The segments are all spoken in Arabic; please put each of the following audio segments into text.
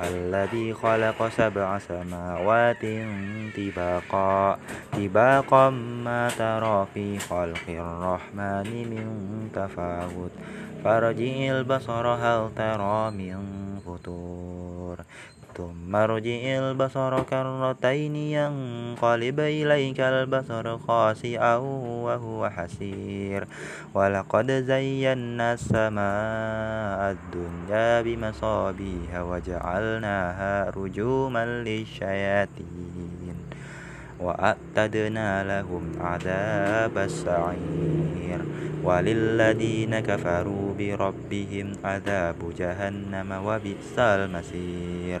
الذي خلق سبع سماوات طباقا. طباقا ما ترى في خلق الرحمن من تفاوت. فرجع البصر هل ترى من فطور. ثم ارجع البصر كرتين ينقلب إليك البصر خاسئا وهو حسير. ولقد زينا السماء الدنيا بمصابيح وجعلناها رجوما للشياطين. وأعتدنا لهم عذاب السعير. وللذين كفروا بربهم عذاب جهنم وبئس المصير.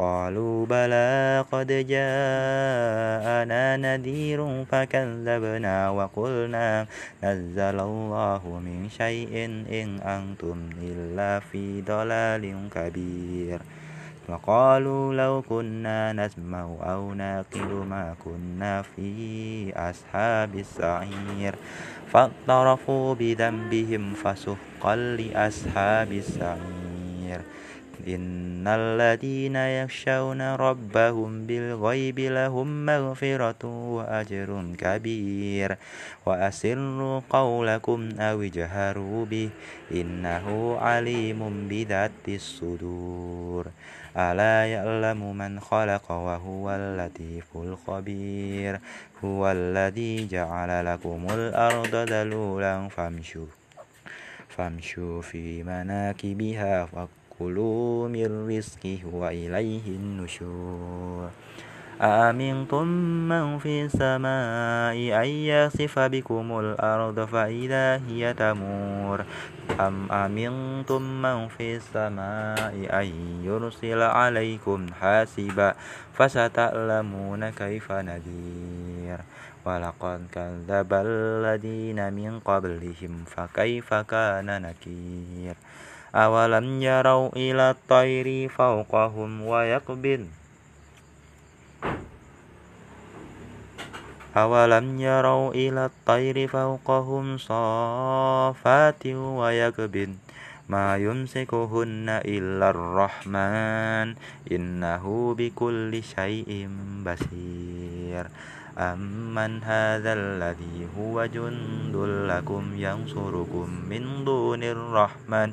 قالوا بلى قد جاءنا نذير فكذبنا وقلنا نزل الله من شيء إن أنتم إلا في ضلال كبير. وقالوا لو كنا نسمع أو ناقل ما كنا في أصحاب السعير. فاعترفوا بذنبهم فسحقا لأصحاب السعير. إن الذين يخشون ربهم بالغيب لهم مغفرة وأجر كبير وأسروا قولكم أو اجهروا به إنه عليم بذات الصدور ألا يعلم من خلق وهو اللطيف الخبير هو الذي جعل لكم الأرض ذلولا فامشوا فامشوا في مناكبها كلوا من رزقه وإليه النشور أأمنتم من في السماء أن يخسف بكم الأرض فإذا هي تمور أم أمنتم من في السماء أن يرسل عليكم حاسبا فستعلمون كيف نذير ولقد كذب الذين من قبلهم فكيف كان نكير أولم يروا إلى الطير فوقهم ويقبض أولم يروا إلى الطير فوقهم صافات ويقبض ما يمسكهن إلا الرحمن إنه بكل شيء بصير أمن هذا الذي هو جند لكم ينصركم من دون الرحمن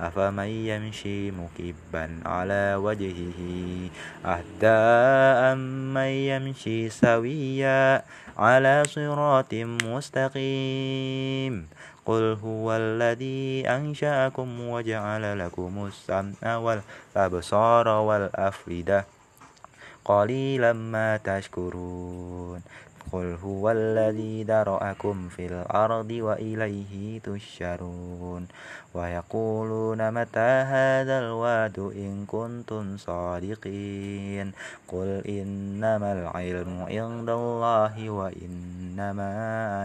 أفمن يمشي مكبا على وجهه؟ أهدى أمن يمشي سويا على صراط مستقيم؟ قل هو الذي أنشأكم وجعل لكم السمع والأبصار والأفئدة قليلا ما تشكرون. قل هو الذي ذرأكم في الأرض وإليه تشرون ويقولون متى هذا الوعد إن كنتم صادقين قل إنما العلم عند الله وإنما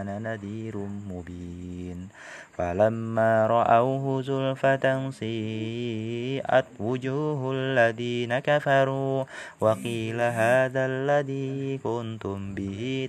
أنا نذير مبين فلما رأوه زلفة سيئت وجوه الذين كفروا وقيل هذا الذي كنتم به